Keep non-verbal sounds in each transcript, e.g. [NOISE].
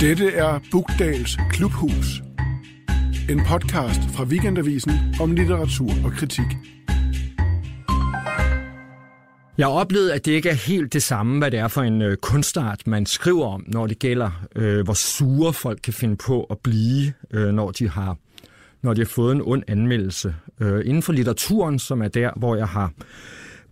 Dette er Bugdals Klubhus. En podcast fra Weekendavisen om litteratur og kritik. Jeg har oplevet, at det ikke er helt det samme, hvad det er for en øh, kunstart, man skriver om, når det gælder, øh, hvor sure folk kan finde på at blive, øh, når de har når de har fået en ond anmeldelse. Øh, inden for litteraturen, som er der, hvor jeg har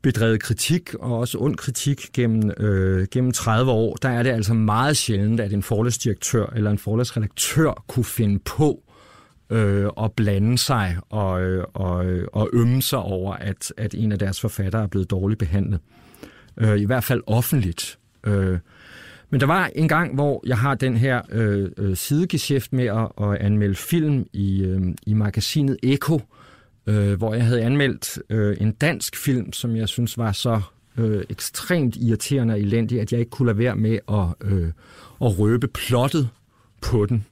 bedrevet kritik, og også ond kritik gennem, øh, gennem 30 år, der er det altså meget sjældent, at en forlagsdirektør eller en forlagsredaktør kunne finde på øh, at blande sig og, øh, og, øh, og ømme sig over, at, at en af deres forfattere er blevet dårligt behandlet. Øh, I hvert fald offentligt. Øh, men der var en gang, hvor jeg har den her øh, øh sidegeschæft med at, at anmelde film i, øh, i magasinet Eko, øh, øh, hvor jeg havde anmeldt øh, en dansk film, som jeg synes var så øh, ekstremt irriterende og elendig, at jeg ikke kunne lade være med at, øh, at røbe plottet på den.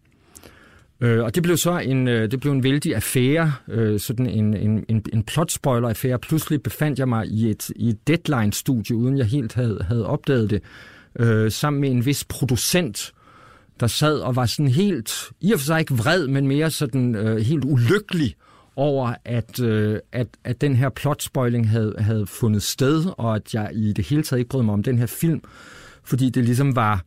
Øh, og det blev så en, øh, det blev en vældig affære, øh, sådan en, en, en, en plot-spoiler-affære. Pludselig befandt jeg mig i et, i et deadline-studie, uden jeg helt havde, havde opdaget det, øh, sammen med en vis producent, der sad og var sådan helt, i og for sig ikke vred, men mere sådan øh, helt ulykkelig over, at, øh, at, at den her plotspoiling havde, havde fundet sted, og at jeg i det hele taget ikke brød mig om den her film, fordi det ligesom var,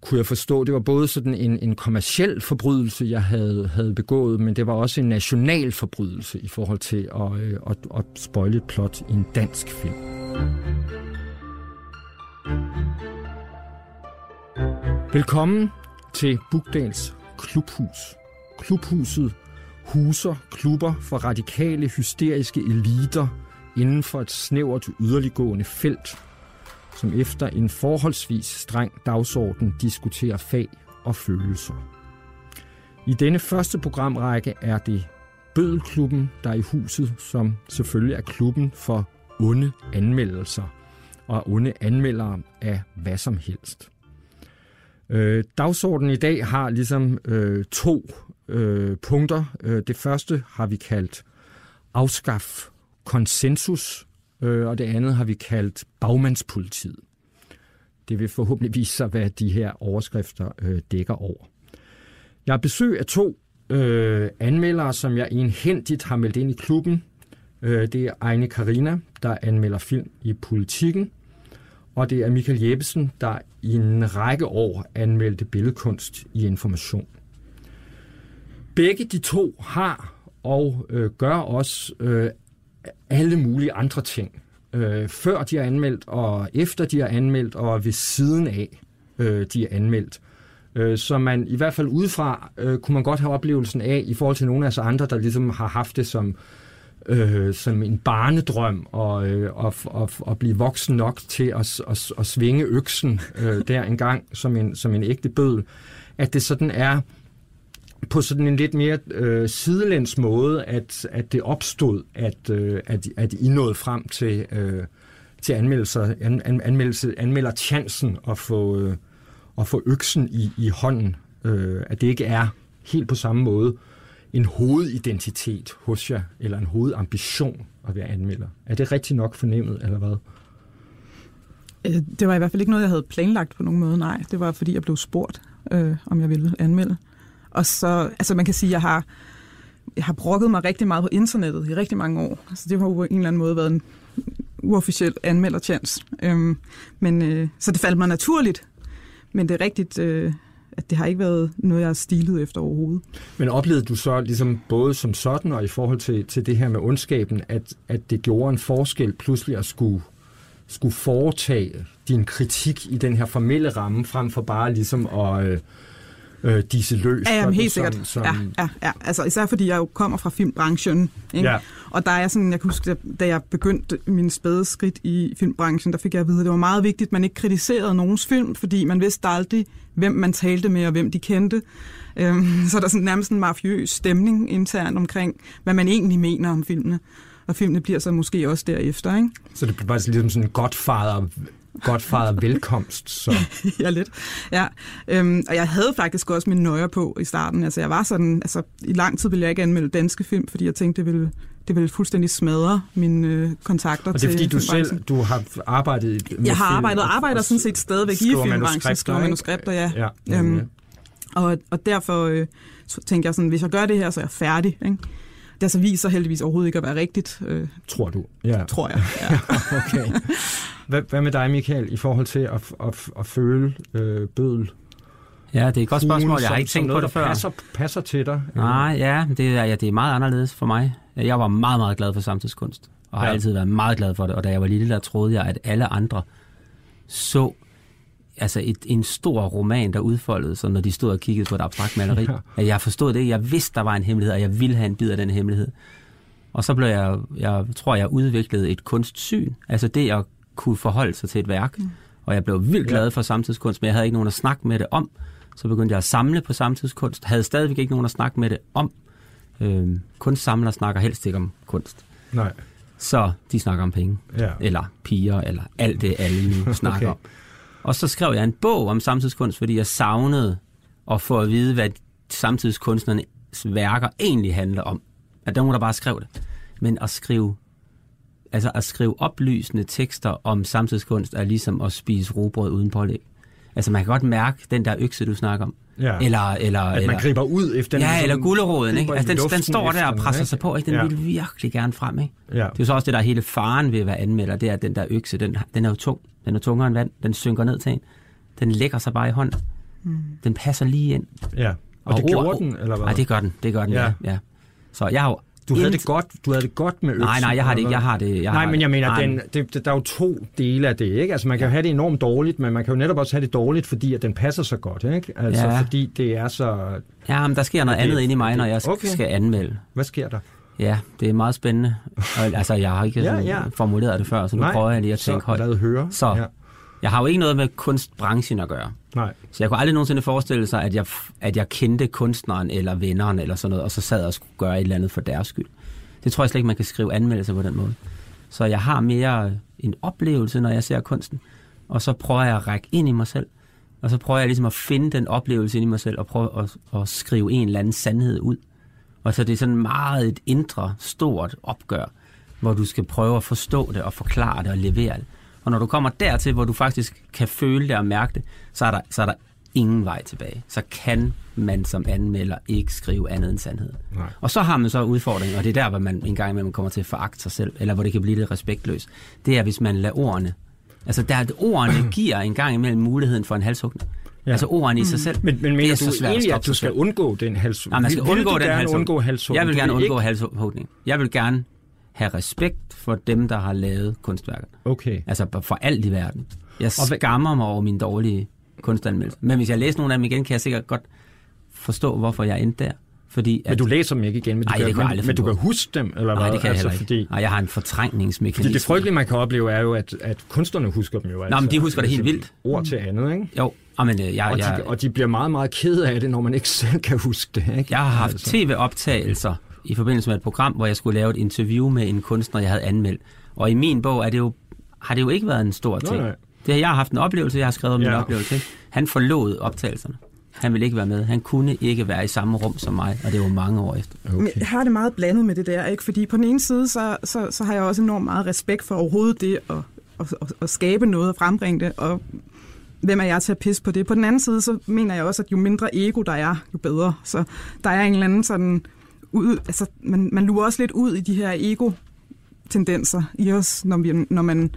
kunne jeg forstå, det var både sådan en, en kommersiel forbrydelse, jeg havde, havde begået, men det var også en national forbrydelse i forhold til at, øh, at, at spoile et plot i en dansk film. Velkommen til Bugdals Klubhus. Klubhuset huser klubber for radikale, hysteriske eliter inden for et snævert yderliggående felt, som efter en forholdsvis streng dagsorden diskuterer fag og følelser. I denne første programrække er det Bødelklubben, der er i huset, som selvfølgelig er klubben for onde anmeldelser og onde anmeldere af hvad som helst. Øh, dagsordenen i dag har ligesom øh, to øh, punkter. Øh, det første har vi kaldt afskaf konsensus, øh, og det andet har vi kaldt bagmandspolitiet. Det vil forhåbentlig vise sig, hvad de her overskrifter øh, dækker over. Jeg har besøg af to øh, anmeldere, som jeg enhændigt har meldt ind i klubben. Øh, det er Ejne Karina, der anmelder film i politikken, og det er Michael Jeppesen, der i en række år anmeldte billedkunst i Information. Begge de to har og øh, gør også øh, alle mulige andre ting. Øh, før de er anmeldt, og efter de er anmeldt, og ved siden af øh, de er anmeldt. Øh, så man i hvert fald udefra øh, kunne man godt have oplevelsen af, i forhold til nogle af os andre, der ligesom har haft det som øh, som en barnedrøm og, øh, og, og, og blive voksen nok til at, at, at svinge øksen øh, der engang som en, som en ægte bødel, at det sådan er på sådan en lidt mere øh, sidelæns måde, at, at det opstod, at, øh, at, at I nåede frem til, øh, til anmeldelser, an, an, anmeldelse, anmelder chancen at få, øh, at få øksen i, i hånden. Øh, at det ikke er helt på samme måde en hovedidentitet hos jer, eller en hovedambition at være anmelder. Er det rigtigt nok fornemmet, eller hvad? Øh, det var i hvert fald ikke noget, jeg havde planlagt på nogen måde, nej. Det var, fordi jeg blev spurgt, øh, om jeg ville anmelde. Og så, altså man kan sige, at jeg har, jeg har brokket mig rigtig meget på internettet i rigtig mange år. Altså det har jo på en eller anden måde været en uofficiel anmelderchance. Øhm, men, øh, så det faldt mig naturligt. Men det er rigtigt, øh, at det har ikke været noget, jeg har stilet efter overhovedet. Men oplevede du så ligesom både som sådan og i forhold til, til det her med ondskaben, at, at det gjorde en forskel pludselig at skulle, skulle foretage din kritik i den her formelle ramme, frem for bare ligesom at... Øh, øh, disse løs. Ja, jamen, helt som, sikkert. Som... Ja, ja, ja. Altså, især fordi jeg jo kommer fra filmbranchen. Ikke? Ja. Og der er sådan, jeg kan huske, da jeg begyndte min spæde skridt i filmbranchen, der fik jeg at vide, at det var meget vigtigt, at man ikke kritiserede nogens film, fordi man vidste aldrig, hvem man talte med og hvem de kendte. Øhm, [LAUGHS] så der er sådan nærmest en mafiøs stemning internt omkring, hvad man egentlig mener om filmene. Og filmene bliver så måske også derefter, ikke? Så det bliver bare ligesom sådan en godfather Godfather velkomst. Så. [LAUGHS] ja, lidt. Ja. Øhm, og jeg havde faktisk også min nøjer på i starten. Altså, jeg var sådan, altså, i lang tid ville jeg ikke anmelde danske film, fordi jeg tænkte, det ville, det ville fuldstændig smadre mine øh, kontakter Og det er fordi, du selv du har arbejdet med Jeg har arbejdet og arbejder sådan set stadigvæk i filmbranchen, skriver manuskripter, ja. ja, ja, øhm, Og, og derfor øh, tænker jeg sådan, hvis jeg gør det her, så er jeg færdig. Ikke? Det så viser heldigvis overhovedet ikke at være rigtigt, øh, Tror du? Ja. tror jeg. Ja. [LAUGHS] okay. [LAUGHS] Hvad, hvad med dig, Michael, i forhold til at, at, at føle øh, bødel? Ja, det er et godt spørgsmål. Jeg har ikke tænkt på det før. Passer, passer til dig? Nej, ja, det er, ja, det er meget anderledes for mig. Jeg var meget, meget glad for samtidskunst, og har Ja. altid været meget glad for det. Og da jeg var lille, der troede jeg, at alle andre så altså et, en stor roman, der udfoldede sig, når de stod og kiggede på et abstrakt [LAUGHS] maleri. Ja. Jeg forstod det. Jeg vidste, der var en hemmelighed, og jeg ville have en bid af den hemmelighed. Og så blev jeg, jeg tror, jeg udviklede et kunstsyn. Altså det at kunne forholde sig til et værk. Mm. Og jeg blev vildt glad for samtidskunst, men jeg havde ikke nogen at snakke med det om. Så begyndte jeg at samle på samtidskunst. Havde stadigvæk ikke nogen at snakke med det om. Øhm, kunstsamlere snakker helst ikke om kunst. Nej. Så de snakker om penge, Ja. eller piger, eller alt det, alle nu [LAUGHS] snakker Okay. om. Og så skrev jeg en bog om samtidskunst, fordi jeg savnede at få at vide, hvad samtidskunstnernes værker egentlig handler om. At der var nogen, der bare skrev det. Men at skrive, altså at skrive oplysende tekster om samtidskunst er ligesom at spise robrød uden pålæg. Altså man kan godt mærke den der økse, du snakker om. Ja. Eller, eller, At eller, man griber ud efter ja, den. eller gulderåden, ikke? Altså, den, den står der og den, presser ikke? sig på, ikke? Den Ja. vil virkelig gerne frem, ikke? Ja. Det er jo så også det, der er hele faren ved at være anmelder, det er, at den der økse, den, den er jo tung. Den er tungere end vand. Den synker ned til en. Den lægger sig bare i hånden. Hmm. Den passer lige ind. ja. Og, det ord- gjorde den, eller hvad? Nej, det gør den. Det gør den, Ja. ja. ja. Så jeg har jo... Du havde det godt, du havde det godt med øksen. Nej, nej, jeg har det ikke. Jeg har det. Jeg Nej, har men jeg mener, den, det, det, der er jo to dele af det, ikke? Altså, man kan jo have det enormt dårligt, men man kan jo netop også have det dårligt, fordi at den passer så godt, ikke? Altså, Ja. fordi det er så... Ja, men der sker noget Det- andet inde i mig, når jeg okay. skal anmelde. Hvad sker der? Ja, det er meget spændende. Og, altså, jeg har ikke Ja, ja, formuleret det før, så nu nej, prøver jeg lige at så tænke højt. lad høre. Så. Ja. Jeg har jo ikke noget med kunstbranchen at gøre. Nej. Så jeg kunne aldrig nogensinde forestille sig, at jeg, at jeg kendte kunstneren eller venneren eller sådan noget, og så sad og skulle gøre et eller andet for deres skyld. Det tror jeg slet ikke, man kan skrive anmeldelser på den måde. Så jeg har mere en oplevelse, når jeg ser kunsten, og så prøver jeg at række ind i mig selv, og så prøver jeg ligesom at finde den oplevelse ind i mig selv, og prøve at, at skrive en eller anden sandhed ud. Og så det er sådan meget et indre, stort opgør, hvor du skal prøve at forstå det og forklare det og levere det. Og når du kommer dertil, hvor du faktisk kan føle det og mærke det, så er der, så er der ingen vej tilbage. Så kan man som anmelder ikke skrive andet end sandhed. Nej. Og så har man så udfordringen, og det er der, hvor man en gang imellem kommer til at foragte sig selv, eller hvor det kan blive lidt respektløst. Det er, hvis man lader ordene. Altså, der ordene [CLEARS THROAT] giver en gang imellem muligheden for en halshugning. Ja. Altså ordene i sig selv. Men, men det mener er du egentlig, at du skal undgå den hals? Nej, man skal vil, vil undgå du den halshugning. undgå halshugning? Jeg vil gerne undgå ikke- halshugning. Jeg vil gerne have respekt for dem, der har lavet kunstværker. Okay. Altså for alt i verden. Jeg Og hvad- skammer mig over mine dårlige kunstanmeldelser. Men hvis jeg læser nogle af dem igen, kan jeg sikkert godt forstå, hvorfor jeg endte der. Fordi at, Men du læser dem ikke igen, men du, Nej, kan, jeg men, men du kan huske dem, eller Nej, hvad? det kan jeg altså, ikke. Fordi, Nej, jeg har en fortrængningsmekanisme. fordi det frygtelige, man kan opleve, er jo, at, at kunstnerne husker dem jo. Altså, men de husker det helt altså, vildt. Ord til andet, ikke? Jo, men øh, jeg, Og, jeg, de, og de bliver meget, meget kede af det, når man ikke [LAUGHS] selv kan huske det, ikke? jeg har haft Altså. tv-optagelser i forbindelse med et program, hvor jeg skulle lave et interview med en kunstner, jeg havde anmeldt. Og i min bog er det jo, har det jo ikke været en stor Nej, ting. nej. Det, jeg har haft en oplevelse, jeg har skrevet om min Ja. oplevelse. Ikke? Han forlod optagelserne. Han ville ikke være med. Han kunne ikke være i samme rum som mig, og det var mange år efter. Men jeg har det meget blandet med det der, ikke? fordi på den ene side, så, så, så har jeg også enormt meget respekt for overhovedet det at, at, at, at skabe noget og frembringe det, og hvem er jeg til at pisse på det? På den anden side, så mener jeg også, at jo mindre ego der er, jo bedre. Så der er en eller anden sådan, ud, altså man, man lurer også lidt ud i de her ego-tendenser i os, når, vi, når man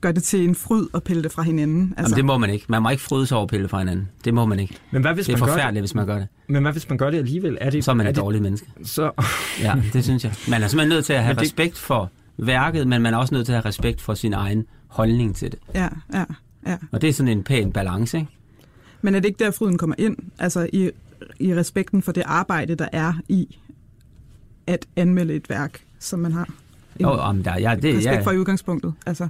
gør det til en fryd og pille det fra hinanden. Altså, Jamen, det må man ikke. Man må ikke fryde sig over pille fra hinanden. Det må man ikke. Men hvad hvis Det er man gør forfærdeligt, hvis man gør det. det? Men hvad hvis man gør det alligevel? Er det, Så er man er et det, dårligt menneske. Så, [LAUGHS] Ja, det synes jeg. Man er simpelthen nødt til at have Men det- respekt for værket, men man er også nødt til at have respekt for sin egen holdning til det. ja, ja, ja. Og det er sådan en pæn balance, ikke? Men er det ikke der, fryden kommer ind? Altså i, i respekten for det arbejde, der er i at anmelde et værk, som man har. En Jo, om der, ja, det, respekt ja, for i udgangspunktet. Altså,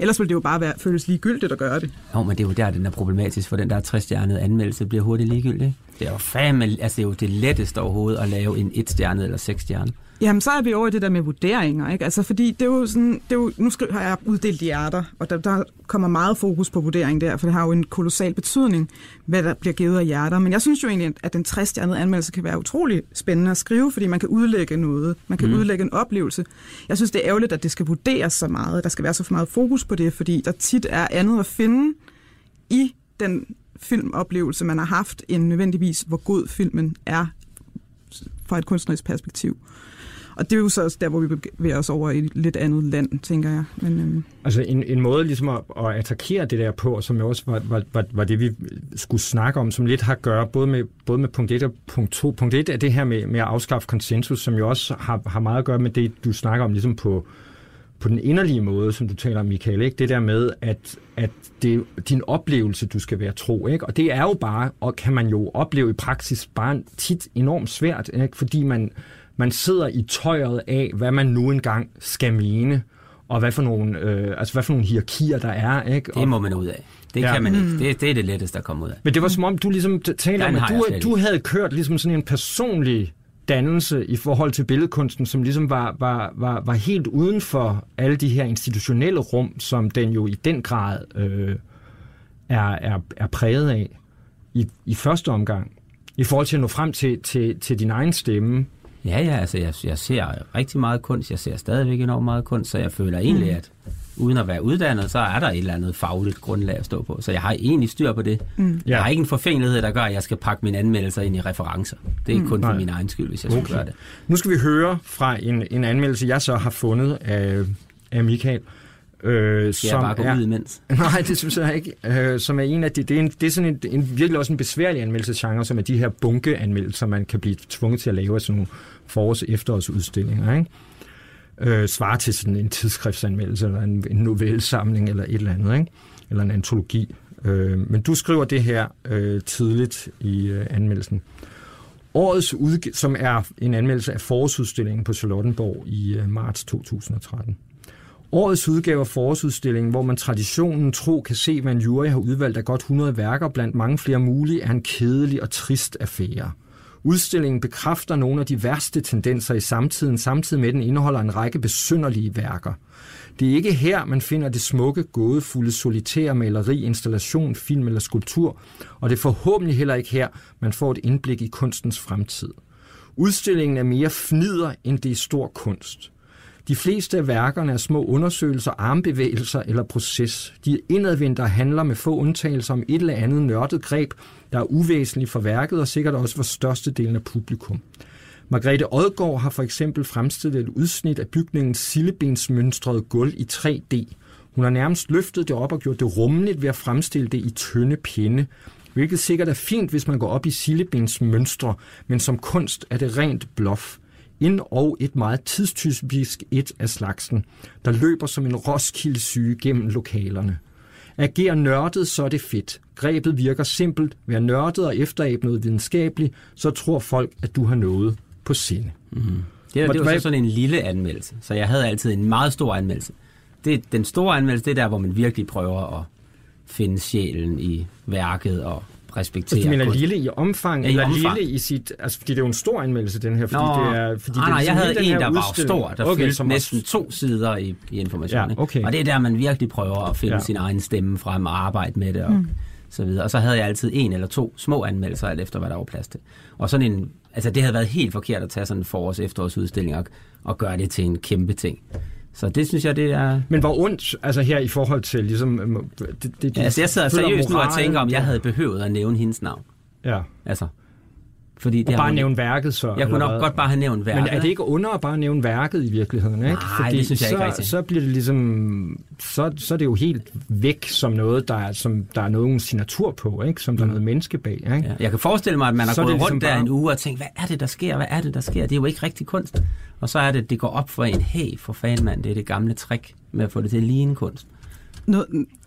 ellers ville det jo bare være, føles ligegyldigt at gøre det. jo, men det er jo der, den er problematisk, for den der trestjernede anmeldelse bliver hurtigt ligegyldig. Det er jo fandme, altså det er jo det letteste overhovedet at lave en etstjernet eller seksstjernet. Jamen, så er vi over i det der med vurderinger, ikke? Altså, fordi det er jo sådan, det er jo, nu skal, har jeg uddelt hjerter, og der, der kommer meget fokus på vurdering der, for det har jo en kolossal betydning, hvad der bliver givet af hjerter. Men jeg synes jo egentlig, at den 60-stjernede anmeldelse kan være utrolig spændende at skrive, fordi man kan udlægge noget, man kan mm. udlægge en oplevelse. Jeg synes, det er ærgerligt, at det skal vurderes så meget, der skal være så meget fokus på det, fordi der tit er andet at finde i den filmoplevelse, man har haft, end nødvendigvis, hvor god filmen er fra et kunstnerisk perspektiv. Og det er jo så også der, hvor vi bevæger os over i et lidt andet land, tænker jeg. Men, øhm. Altså en, en måde ligesom at, at attackere det der på, som jo også var, var, var, var det, vi skulle snakke om, som lidt har at gøre både med, både med punkt 1 og punkt 2. Punkt 1 er det her med, med at afskaffe konsensus, som jo også har, har meget at gøre med det, du snakker om ligesom på, på den inderlige måde, som du taler om, Michael. Ikke? Det der med, at, at det er din oplevelse, du skal være tro. Ikke? Og det er jo bare, og kan man jo opleve i praksis, bare tit enormt svært, ikke? fordi man man sidder i tøjet af, hvad man nu engang skal mene, og hvad for nogle, øh, altså hvad for nogle hierarkier der er. Ikke? Det må man ud af. Det ja. kan man ikke. Det, det er det letteste at komme ud af. Men det var som om, du ligesom talte om, at du, du havde kørt ligesom sådan en personlig dannelse i forhold til billedkunsten, som ligesom var, var, var, var helt uden for alle de her institutionelle rum, som den jo i den grad øh, er, er, er præget af i, i første omgang. I forhold til at nå frem til, til, til din egen stemme, Ja, ja, altså jeg, jeg ser rigtig meget kunst, jeg ser stadigvæk enormt meget kunst, så jeg føler egentlig, mm. at uden at være uddannet, så er der et eller andet fagligt grundlag at stå på. Så jeg har egentlig styr på det. Mm. Jeg har ikke en forfængelighed, der gør, at jeg skal pakke mine anmeldelser ind i referencer. Det er mm. kun for Nej. min egen skyld, hvis jeg okay. skulle gøre det. Nu skal vi høre fra en, en anmeldelse, jeg så har fundet af, af Michael. Øh, Skal som jeg bare gå er, ud imens? [LAUGHS] Nej, det synes jeg ikke. Øh, som er en af de, det er, en, det er sådan en, en, virkelig også en besværlig anmeldelsesgenre, som er de her bunkeanmeldelser, man kan blive tvunget til at lave af sådan nogle forårs- efterårsudstillinger. Ikke? Øh, svarer til sådan en tidsskriftsanmeldelse, eller en, en novellesamling, eller et eller andet, ikke? eller en antologi. Øh, men du skriver det her øh, tidligt i øh, anmeldelsen. Årets udg- som er en anmeldelse af forårsudstillingen på Charlottenborg i øh, marts 2013. Årets udgave af forårsudstillingen, hvor man traditionen tro kan se, hvad en jury har udvalgt af godt 100 værker blandt mange flere mulige, er en kedelig og trist affære. Udstillingen bekræfter nogle af de værste tendenser i samtiden, samtidig med at den indeholder en række besynderlige værker. Det er ikke her, man finder det smukke, gådefulde, solitære maleri, installation, film eller skulptur, og det er forhåbentlig heller ikke her, man får et indblik i kunstens fremtid. Udstillingen er mere fnider, end det er stor kunst. De fleste af værkerne er små undersøgelser, armbevægelser eller proces. De indadvendte handler med få undtagelser om et eller andet nørdet greb, der er uvæsentligt for værket og sikkert også for størstedelen af publikum. Margrethe Odgaard har for eksempel fremstillet et udsnit af bygningens sillebensmønstrede gulv i 3D. Hun har nærmest løftet det op og gjort det rummeligt ved at fremstille det i tynde pinde, hvilket sikkert er fint, hvis man går op i sillebensmønstre, men som kunst er det rent bluff ind og et meget tidstypisk et af slagsen, der løber som en roskildesyge gennem lokalerne. Ager nørdet, så er det fedt. Grebet virker simpelt. Vær nørdet og efterabe noget videnskabeligt, så tror folk, at du har noget på sinde. Mm. Det, er, det var så sådan en lille anmeldelse, så jeg havde altid en meget stor anmeldelse. Det, den store anmeldelse, det er der, hvor man virkelig prøver at finde sjælen i værket og respektere. Altså, du mener lille i omfang, ja, i eller omfang. lille i sit... Altså, fordi det er jo en stor anmeldelse, den her. Fordi Nå, det er, fordi nej, det er nej, jeg havde en, der var stor, der okay, fyldte næsten to sider i, i information. Ja, okay. Og det er der, man virkelig prøver at finde ja. sin egen stemme frem og arbejde med det. Og, mm. så videre. Og så havde jeg altid en eller to små anmeldelser, alt efter hvad der var plads til. Og sådan en, altså det havde været helt forkert at tage sådan en forårs efterårsudstilling og, og gøre det til en kæmpe ting. Så det synes jeg, det er... Men hvor ondt, altså her i forhold til ligesom... Øh, det, det, ja, altså jeg sidder seriøst nu og tænker, om jeg havde behøvet at nævne hendes navn. Ja. Altså, fordi det og bare nævne værket så? Jeg kunne nok hvad? godt bare have nævnt værket. Men er det ikke under at bare nævne værket i virkeligheden? Ikke? Nej, Fordi det synes jeg så, ikke rigtigt. Så bliver det ligesom, så, så er det jo helt væk som noget, der er, som der er nogen signatur på, ikke? som der mm. er noget menneske bag. Ikke? Ja. Jeg kan forestille mig, at man har så gået ligesom rundt der bare... en uge og tænkt, hvad er det, der sker? Hvad er det, der sker? Det er jo ikke rigtig kunst. Og så er det, det går op for en, hey, for fanden mand, det er det gamle trick med at få det til at ligne kunst. Noget,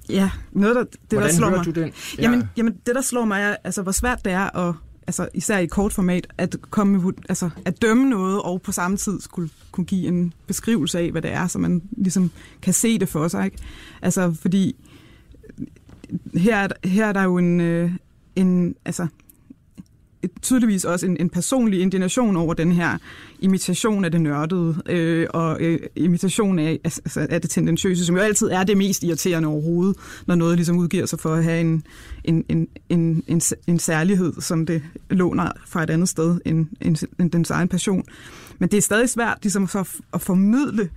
ja, noget der, det Hvordan der slår mig. du den? Ja. Jamen, jamen, det der slår mig er, altså, hvor svært det er at altså især i kort format, at, komme, altså, at dømme noget, og på samme tid skulle kunne give en beskrivelse af, hvad det er, så man ligesom kan se det for sig. Ikke? Altså, fordi her her er der jo en, øh, en altså, tydeligvis også en, en personlig indignation over den her imitation af det nørdede, øh, og øh, imitation af, altså, af det tendentiøse, som jo altid er det mest irriterende overhovedet, når noget ligesom udgiver sig for at have en, en, en, en, en, en særlighed, som det låner fra et andet sted end, end, end dens egen passion. Men det er stadig svært ligesom så at formidle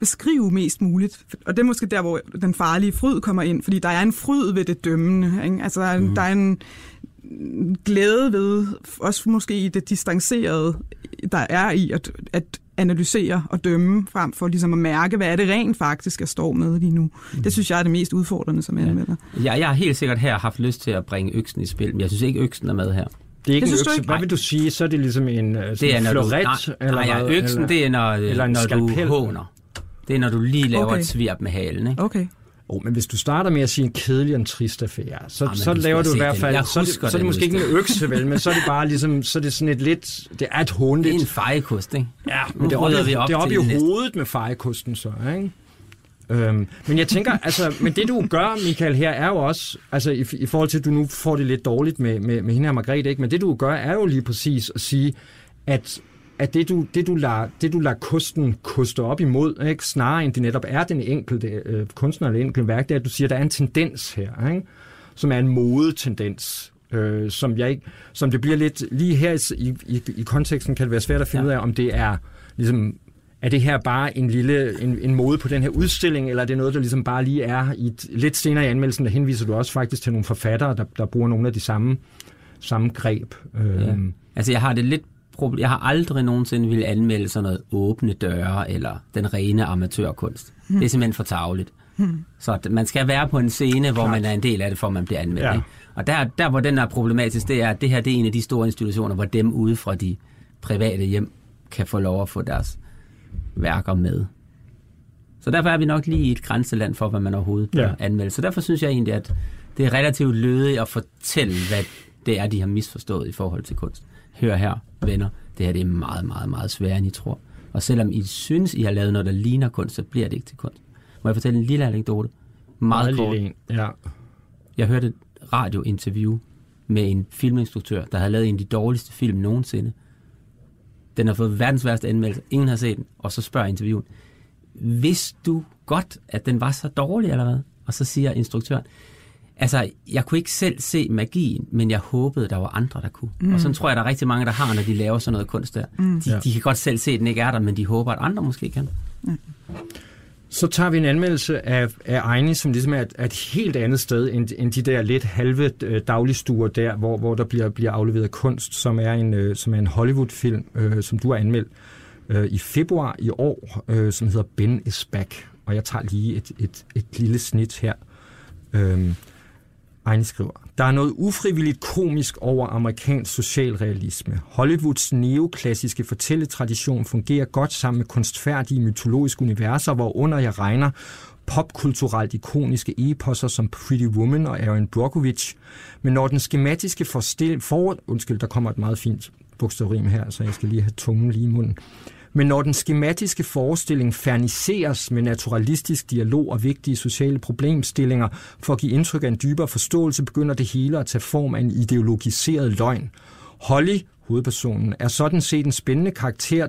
beskrive mest muligt. Og det er måske der, hvor den farlige fryd kommer ind, fordi der er en fryd ved det dømmende. Ikke? Altså, der er, mm. der er en glæde ved, også måske i det distancerede, der er i at, at analysere og dømme, frem for ligesom at mærke, hvad er det rent faktisk, jeg står med lige nu. Mm. Det synes jeg er det mest udfordrende som anmelder. Ja, jeg har helt sikkert her haft lyst til at bringe øksen i spil, men jeg synes ikke, øksen er med her. Det er ikke Det en du økse. ikke? Hvad vil du sige? Så er det ligesom en, uh, Det er, når du, floret, nej, eller nej, ja, hvad? øksen, eller? det er, når, eller en når du skalpel. håner. Det er, når du lige laver Okay. et svirp med halen, ikke? Okay. Oh, men hvis du starter med at sige en kedelig og en trist affære, så, Ah, men så laver du i hvert fald, så, det, husker så er det måske ikke en økse, vel, men så er det bare ligesom, så er det sådan et lidt, det er et Det håndligt. er en fejekost, ikke? Ja, Nu men det er oppe, vi op det er oppe i det næste. hovedet med fejekosten så, ikke? Øhm, men jeg tænker, altså, men det du gør, Michael, her er jo også, altså i, i forhold til, at du nu får det lidt dårligt med, med, med hende her Margrethe, ikke? men det du gør, er jo lige præcis at sige, at, at det, du, det, du lader, det du lader kosten koste op imod, ikke? snarere end det netop er den enkelte øh, kunstner eller enkelte værk, det er, at du siger, at der er en tendens her, ikke? som er en modetendens, øh, som, jeg som det bliver lidt, lige her i, i, i konteksten kan det være svært at finde Ja. ud af, om det er ligesom er det her bare en lille en, en mode på den her udstilling, eller er det noget, der ligesom bare lige er i et, lidt senere i anmeldelsen, der henviser du også faktisk til nogle forfattere, der, der bruger nogle af de samme, samme greb. Ja. Øhm, Altså, jeg har det lidt problem. Jeg har aldrig nogensinde ville anmelde sådan noget åbne døre, eller den rene amatørkunst. Det er simpelthen for tageligt. Så at man skal være på en scene, hvor Klart. man er en del af det, for man bliver anmeldt. Ja. Ikke? Og der, der, hvor den er problematisk, det er, at det her det er en af de store institutioner, hvor dem ude fra de private hjem kan få lov at få deres værker med. Så derfor er vi nok lige i et grænseland for, hvad man overhovedet ja. anmelde. Så derfor synes jeg egentlig, at det er relativt lødigt at fortælle, hvad det er, de har misforstået i forhold til kunst. Hør her, venner, det her det er meget, meget, meget sværere, end I tror. Og selvom I synes, I har lavet noget, der ligner kunst, så bliver det ikke til kunst. Må jeg fortælle en lille anekdote? Meget, kort. lille en. Ja. Jeg hørte et radiointerview med en filminstruktør, der havde lavet en af de dårligste film nogensinde. Den har fået verdens værste anmeldelse. Ingen har set den. Og så spørger interviewen, vidste du godt, at den var så dårlig eller hvad? Og så siger instruktøren, altså, jeg kunne ikke selv se magien, men jeg håbede, der var andre, der kunne. Mm. Og sådan tror jeg, der er rigtig mange, der har, når de laver sådan noget kunst der. Mm. De, Ja. de kan godt selv se, at den ikke er der, men de håber, at andre måske kan. Så tager vi en anmeldelse af, af Ejni, som ligesom er et, et helt andet sted end, end de der lidt halve øh, dagligstuer der, hvor, hvor der bliver, bliver afleveret kunst, som er en, øh, som er en Hollywood-film, øh, som du har anmeldt øh, i februar i år, øh, som hedder Ben is Back. Og jeg tager lige et, et, et lille snit her. Øh, Ejni skriver, der er noget ufrivilligt komisk over amerikansk socialrealisme. Hollywoods neoklassiske fortælletradition fungerer godt sammen med kunstfærdige mytologiske universer, hvor under jeg regner popkulturelt ikoniske eposser som Pretty Woman og Aaron Brockovich. Men når den skematiske forstil, for, undskyld, der kommer et meget fint bogstavrim her, så jeg skal lige have tungen lige i munden. Men når den skematiske forestilling ferniseres med naturalistisk dialog og vigtige sociale problemstillinger for at give indtryk af en dybere forståelse, begynder det hele at tage form af en ideologiseret løgn. Holly, hovedpersonen, er sådan set en spændende karakter.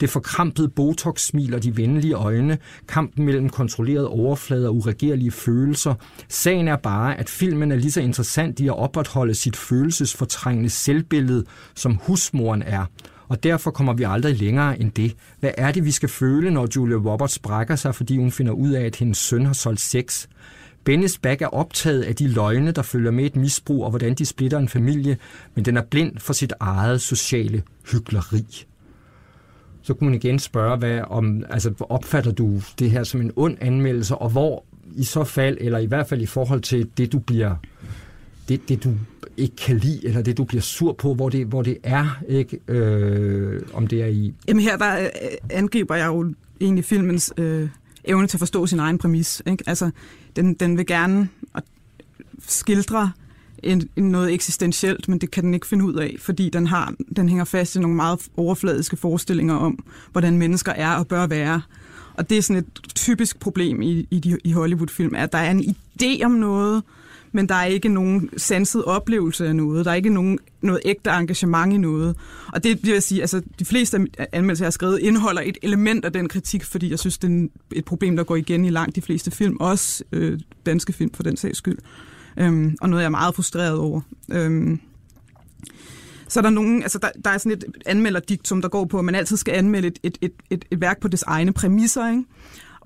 Det forkrampede botox-smil og de venlige øjne, kampen mellem kontrolleret overflade og uregerlige følelser. Sagen er bare, at filmen er lige så interessant i at opretholde sit følelsesfortrængende selvbillede, som husmoren er og derfor kommer vi aldrig længere end det. Hvad er det, vi skal føle, når Julia Roberts brækker sig, fordi hun finder ud af, at hendes søn har solgt sex? Bennis Back er optaget af de løgne, der følger med et misbrug, og hvordan de splitter en familie, men den er blind for sit eget sociale hyggeleri. Så kunne man igen spørge, hvad om, altså, opfatter du det her som en ond anmeldelse, og hvor i så fald, eller i hvert fald i forhold til det, du bliver det, det du ikke kan lide, eller det du bliver sur på, hvor det, hvor det er, ikke? Øh, om det er i... Jamen her der øh, angriber jeg jo egentlig filmens øh, evne til at forstå sin egen præmis. Ikke? Altså, den, den vil gerne at skildre en, en noget eksistentielt, men det kan den ikke finde ud af, fordi den, har, den hænger fast i nogle meget overfladiske forestillinger om, hvordan mennesker er og bør være. Og det er sådan et typisk problem i, i, de, i Hollywood-film, at der er en idé om noget, men der er ikke nogen sanset oplevelse af noget. Der er ikke nogen, noget ægte engagement i noget. Og det vil jeg sige, altså de fleste anmeldelser, jeg har skrevet, indeholder et element af den kritik, fordi jeg synes, det er et problem, der går igen i langt de fleste film, også øh, danske film for den sags skyld. Øhm, og noget, jeg er meget frustreret over. Øhm, så er der nogen, altså der, der er sådan et anmelderdiktum, der går på, at man altid skal anmelde et, et, et, et, et værk på dets egne præmisser, ikke?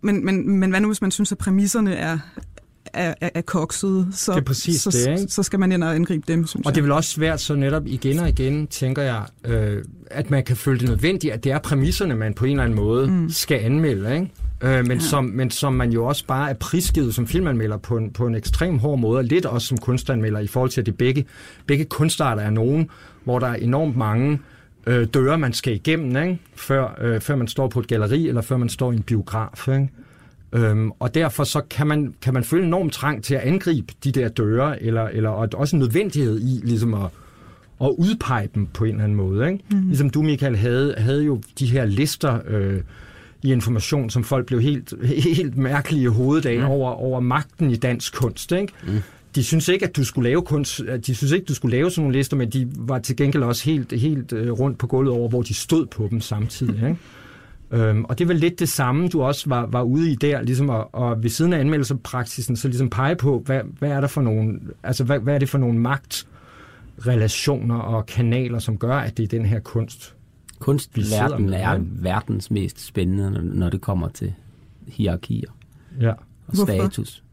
men, men, men hvad nu, hvis man synes, at præmisserne er, er, er, er kokset, så, Det er præcis så, det, ikke? så skal man ind og angribe dem, synes Og det er jeg. vel også svært så netop igen og igen, tænker jeg, øh, at man kan føle det nødvendigt, at det er præmisserne, man på en eller anden måde mm. skal anmelde, ikke? Øh, men, ja. som, men som man jo også bare er prisgivet som filmanmelder på en, på en ekstrem hård måde, og lidt også som kunstanmelder i forhold til, at det begge, begge kunstarter er nogen, hvor der er enormt mange øh, døre, man skal igennem, ikke? Før, øh, før man står på et galleri, eller før man står i en biograf. Ikke? Øhm, og derfor så kan man, kan man føle en enorm trang til at angribe de der døre, eller, eller og også en nødvendighed i ligesom at, at udpege dem på en eller anden måde. Ikke? Mm. Ligesom du, Michael, havde, havde jo de her lister øh, i information, som folk blev helt, helt mærkelige i hovedet af mm. over, over magten i dansk kunst. Ikke? Mm. De synes ikke, at du skulle lave kunst, de synes ikke, du skulle lave sådan nogle lister, men de var til gengæld også helt, helt øh, rundt på gulvet over, hvor de stod på dem samtidig. [LAUGHS] Ikke? Øhm, og det er vel lidt det samme, du også var, var ude i der, ligesom at, og ved siden af anmeldelsepraksisen, så ligesom pege på, hvad, hvad er der for nogle, altså hvad, hvad er det for nogle magtrelationer og kanaler, som gør, at det er den her kunst. Kunstverdenen med, er verdens mest spændende, når- det kommer til hierarkier Ja. og status.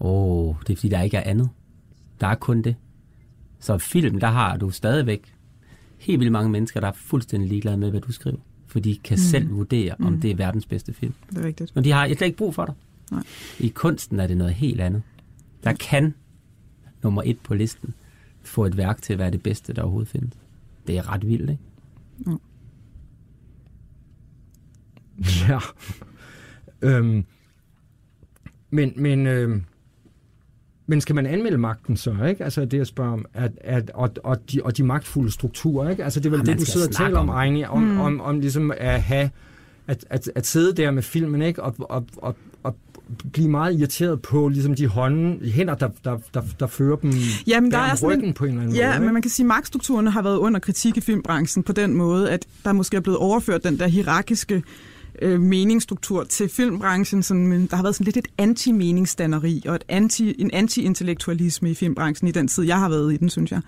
Åh, oh, det er fordi, der ikke er andet. Der er kun det. Så film, der har du stadigvæk helt vildt mange mennesker, der er fuldstændig ligeglade med, hvad du skriver. For de kan mm. selv vurdere, om Mm. det er verdens bedste film. Det er rigtigt. Men de har slet ikke brug for dig. Nej. I kunsten er det noget helt andet. Der kan nummer et på listen få et værk til at være det bedste, der overhovedet findes. Det er ret vildt, ikke? Ja. [LAUGHS] øhm, men, men, øhm, men skal man anmelde magten så, ikke? Altså det jeg spørger om, at, at, og, og, de, og de magtfulde strukturer, ikke? Altså det er vel Ja, det, du skal sidder og taler om, om. Ejni, om, Mm. mm. om, om ligesom at have, at, at, at sidde der med filmen, ikke? Og, og, og, og blive meget irriteret på ligesom de hånden, hænder, der, der, der, der fører dem Jamen, der bag er om sådan en- ryggen på en eller anden Ja, måde. men ikke? man kan sige, at magtstrukturerne har været under kritik i filmbranchen på den måde, at der måske er blevet overført den der hierarkiske øh, meningsstruktur til filmbranchen, sådan, men der har været sådan lidt et anti-meningsdanneri og et anti, en anti-intellektualisme i filmbranchen i den tid, jeg har været i den, synes jeg.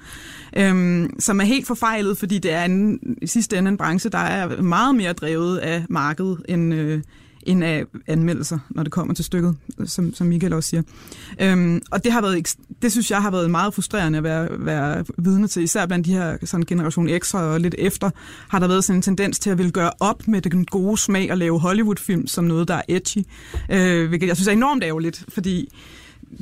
Øhm, som er helt forfejlet, fordi det er en, i sidste ende en branche, der er meget mere drevet af markedet end, øh, end af anmeldelser, når det kommer til stykket, som, som Michael også siger. Øhm, og det har været, ekst- det synes jeg har været meget frustrerende at være, være vidne til, især blandt de her sådan generation X og lidt efter, har der været sådan en tendens til at ville gøre op med den gode smag og lave Hollywood-film som noget, der er edgy, øh, hvilket jeg synes er enormt ærgerligt, fordi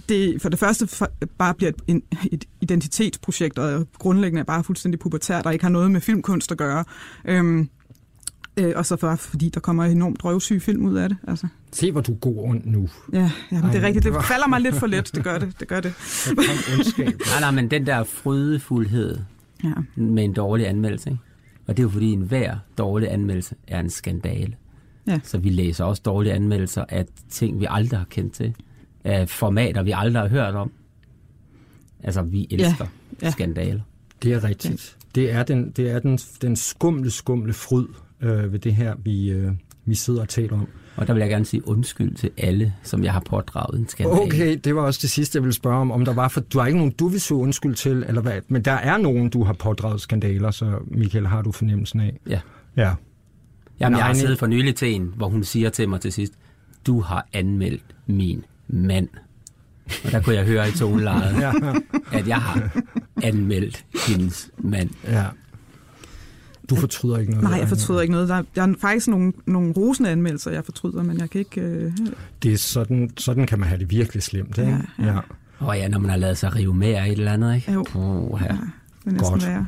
det for det første for, bare bliver et, et identitetsprojekt, og grundlæggende er bare fuldstændig pubertært, der ikke har noget med filmkunst at gøre. Øhm, øh, og så for, fordi der kommer enormt drøvsyge film ud af det. Altså. Se, hvor du er god rundt nu. Ja, ja men det er rigtigt. det falder mig lidt for let. Det gør det. Det gør det. [LAUGHS] Nej, nej, men den der frydefuldhed Ja. med en dårlig anmeldelse, ikke? og det er jo fordi, en hver dårlig anmeldelse er en skandale. Ja. Så vi læser også dårlige anmeldelser af ting, vi aldrig har kendt til. Af formater, vi aldrig har hørt om. Altså, vi elsker Ja. ja. skandaler. Det er rigtigt. Det er den, det er den, den skumle, skumle fryd øh, ved det her, vi, øh, vi sidder og taler om. Og der vil jeg gerne sige undskyld til alle, som jeg har pådraget en skandale. Okay, det var også det sidste, jeg ville spørge om, om der var, for du har ikke nogen, du vil så undskyld til, eller hvad, men der er nogen, du har pådraget skandaler, så Michael, har du fornemmelsen af? Ja. Ja. Jamen, jeg har Nej, siddet for nylig til en, hvor hun siger til mig til sidst, du har anmeldt min mand. Og der kunne jeg høre i tonelejet, [LAUGHS] Ja, at jeg har anmeldt hendes mand. ja. Du fortryder ikke noget? Nej, jeg fortryder ikke noget. Der, der er faktisk nogle, nogle rosende anmeldelser, jeg fortryder, men jeg kan ikke... Øh, Det er sådan, sådan kan man have det virkelig slemt, ikke? Ja, ja. Og oh ja, når man har lavet sig rive med af et eller andet, ikke? Jo. Oh, ja. ja, det er næsten Godt. værre.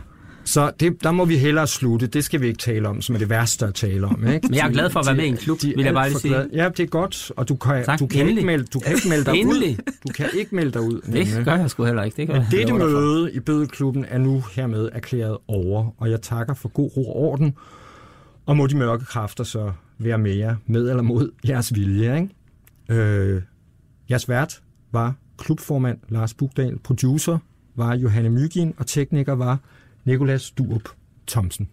Så det, der må vi hellere slutte. Det skal vi ikke tale om, som er det værste at tale om. Ikke? [LAUGHS] Men jeg er glad for at være med i en klub, de vil jeg bare lige sige. glade. Ja, det er godt, og du kan, Tak, du kan, endelig. ikke, melde, du kan ikke melde dig ud. Du kan ikke melde dig ud. [LAUGHS] Det gør jeg sgu heller ikke. Det kan jeg Dette møde i Bødelklubben er nu hermed erklæret over, og jeg takker for god ro og orden. Og må de mørke kræfter så være med jer, med eller mod jeres vilje. Ikke? Øh, jeres vært var klubformand Lars Bugdal, producer var Johanne Mygin, og tekniker var Nikolas Durup Thomsen.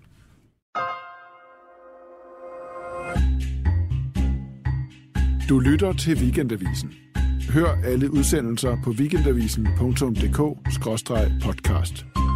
Du lytter til Weekendavisen. Hør alle udsendelser på weekendavisen.dk-podcast.